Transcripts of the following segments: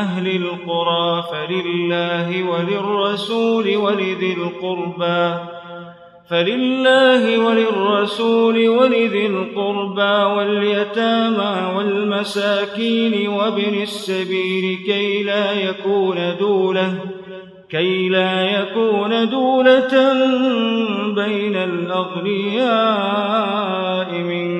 أهل القرى فلله وللرسول ولذي القربى فلله وللرسول ولذي القربى واليتامى والمساكين وابن السبيل كي لا يكون دولة كي لا يكون دولة بين الأغنياء منكم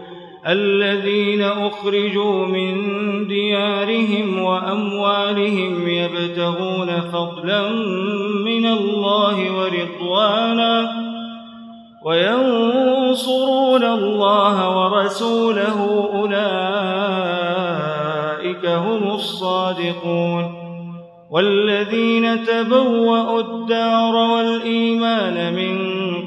الذين أخرجوا من ديارهم وأموالهم يبتغون فضلا من الله ورضوانا وينصرون الله ورسوله أولئك هم الصادقون والذين تبوأوا الدار والإيمان من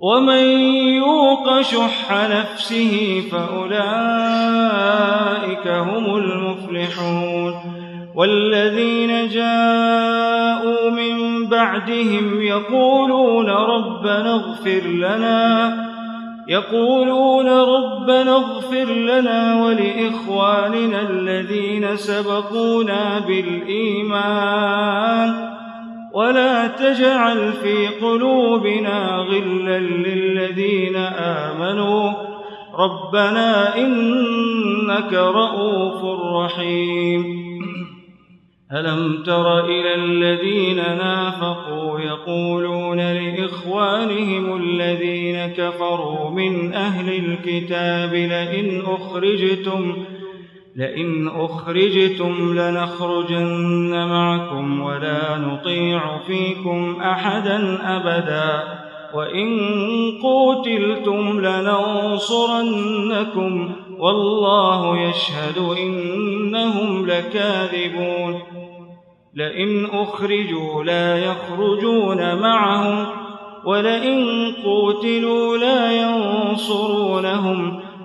ومن يوق شح نفسه فأولئك هم المفلحون والذين جاءوا من بعدهم يقولون ربنا اغفر لنا يقولون ربنا اغفر لنا ولإخواننا الذين سبقونا بالإيمان. ولا تجعل في قلوبنا غلا للذين آمنوا. ربنا إنك رؤوف رحيم. ألم تر إلى الذين نافقوا يقولون لإخوانهم الذين كفروا من أهل الكتاب لئن أخرجتم لئن أخرجتم لنخرجن معكم ولا نطيع فيكم أحدا أبدا وإن قوتلتم لننصرنكم والله يشهد إنهم لكاذبون لئن أخرجوا لا يخرجون معهم ولئن قوتلوا لا ينصرونهم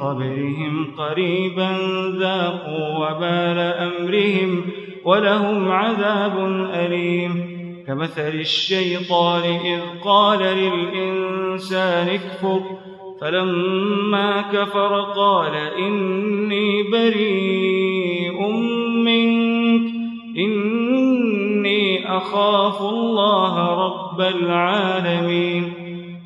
قبلهم قريبا ذاقوا وبال أمرهم ولهم عذاب أليم. كمثل الشيطان إذ قال للإنسان اكفر فلما كفر قال إني بريء منك إني أخاف الله رب العالمين.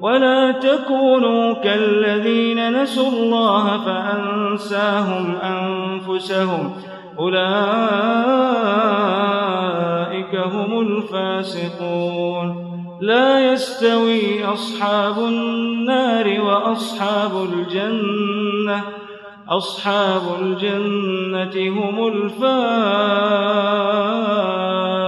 ولا تكونوا كالذين نسوا الله فأنساهم أنفسهم. أولئك هم الفاسقون. لا يستوي أصحاب النار وأصحاب الجنة. أصحاب الجنة هم الفائزون لو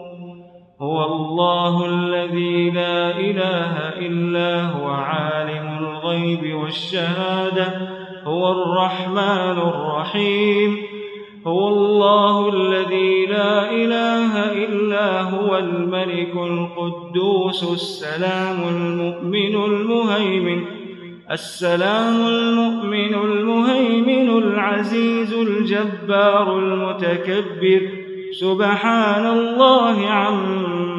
هو الله الذي لا إله إلا هو عالم الغيب والشهادة هو الرحمن الرحيم هو الله الذي لا إله إلا هو الملك القدوس السلام المؤمن المهيمن السلام المؤمن المهيمن العزيز الجبار المتكبر سبحان الله